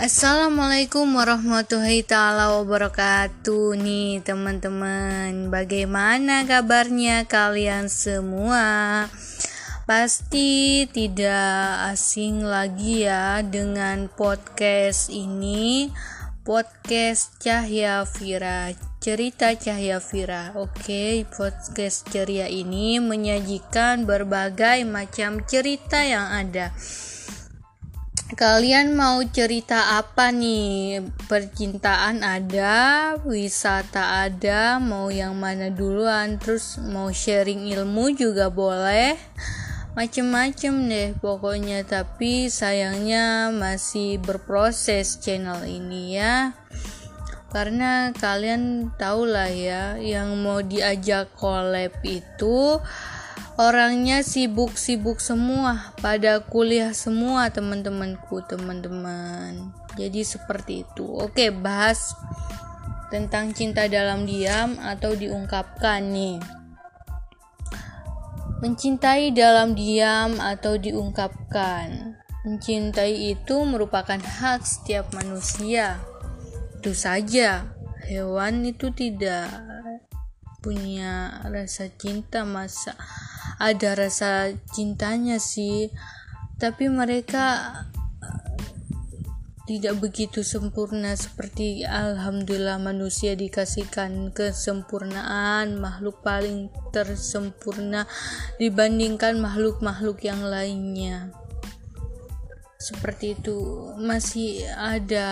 Assalamualaikum warahmatullahi taala wabarakatuh. Nih teman-teman Bagaimana kabarnya kalian semua? Pasti tidak asing lagi ya dengan podcast ini. Podcast Cahya Vira Cerita Cahya Vira Oke podcast ceria ini menyajikan berbagai macam cerita yang ada Kalian mau cerita apa nih? Percintaan ada, wisata ada, mau yang mana duluan? Terus mau sharing ilmu juga boleh. Macem-macem deh pokoknya, tapi sayangnya masih berproses channel ini ya. Karena kalian tahu lah ya, yang mau diajak collab itu orangnya sibuk-sibuk semua pada kuliah semua teman-temanku teman-teman. Jadi seperti itu. Oke bahas tentang cinta dalam diam atau diungkapkan nih. Mencintai dalam diam atau diungkapkan. Mencintai itu merupakan hak setiap manusia. Itu saja. Hewan itu tidak punya rasa cinta masa ada rasa cintanya sih. Tapi mereka tidak begitu sempurna seperti alhamdulillah manusia dikasihkan kesempurnaan makhluk paling tersempurna dibandingkan makhluk-makhluk yang lainnya seperti itu. Masih ada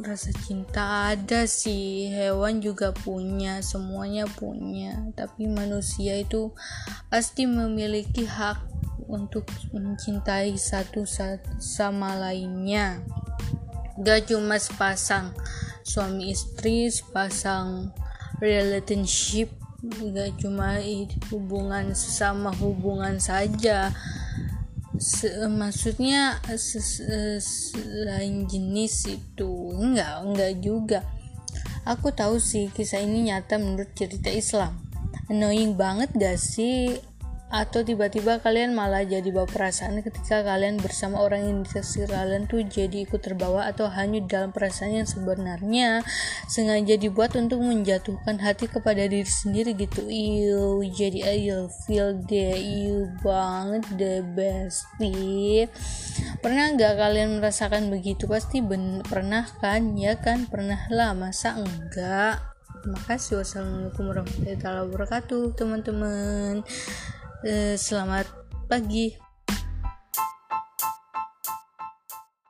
rasa cinta ada sih. Hewan juga punya semuanya punya. Tapi manusia itu pasti memiliki hak untuk mencintai satu sama lainnya. Gak cuma sepasang suami istri sepasang relationship gak cuma hubungan sesama hubungan saja Se maksudnya selain jenis itu enggak enggak juga. Aku tahu sih kisah ini nyata menurut cerita Islam. Annoying banget gak sih atau tiba-tiba kalian malah jadi bawa perasaan ketika kalian bersama orang yang dikasih kalian tuh jadi ikut terbawa atau hanya dalam perasaan yang sebenarnya sengaja dibuat untuk menjatuhkan hati kepada diri sendiri gitu. Iu jadi ayo feel the iu banget the best pernah nggak kalian merasakan begitu? Pasti ben pernah kan? Ya kan? Pernah lah masa enggak Makasih wassalamualaikum warahmatullahi wabarakatuh teman-teman selamat pagi.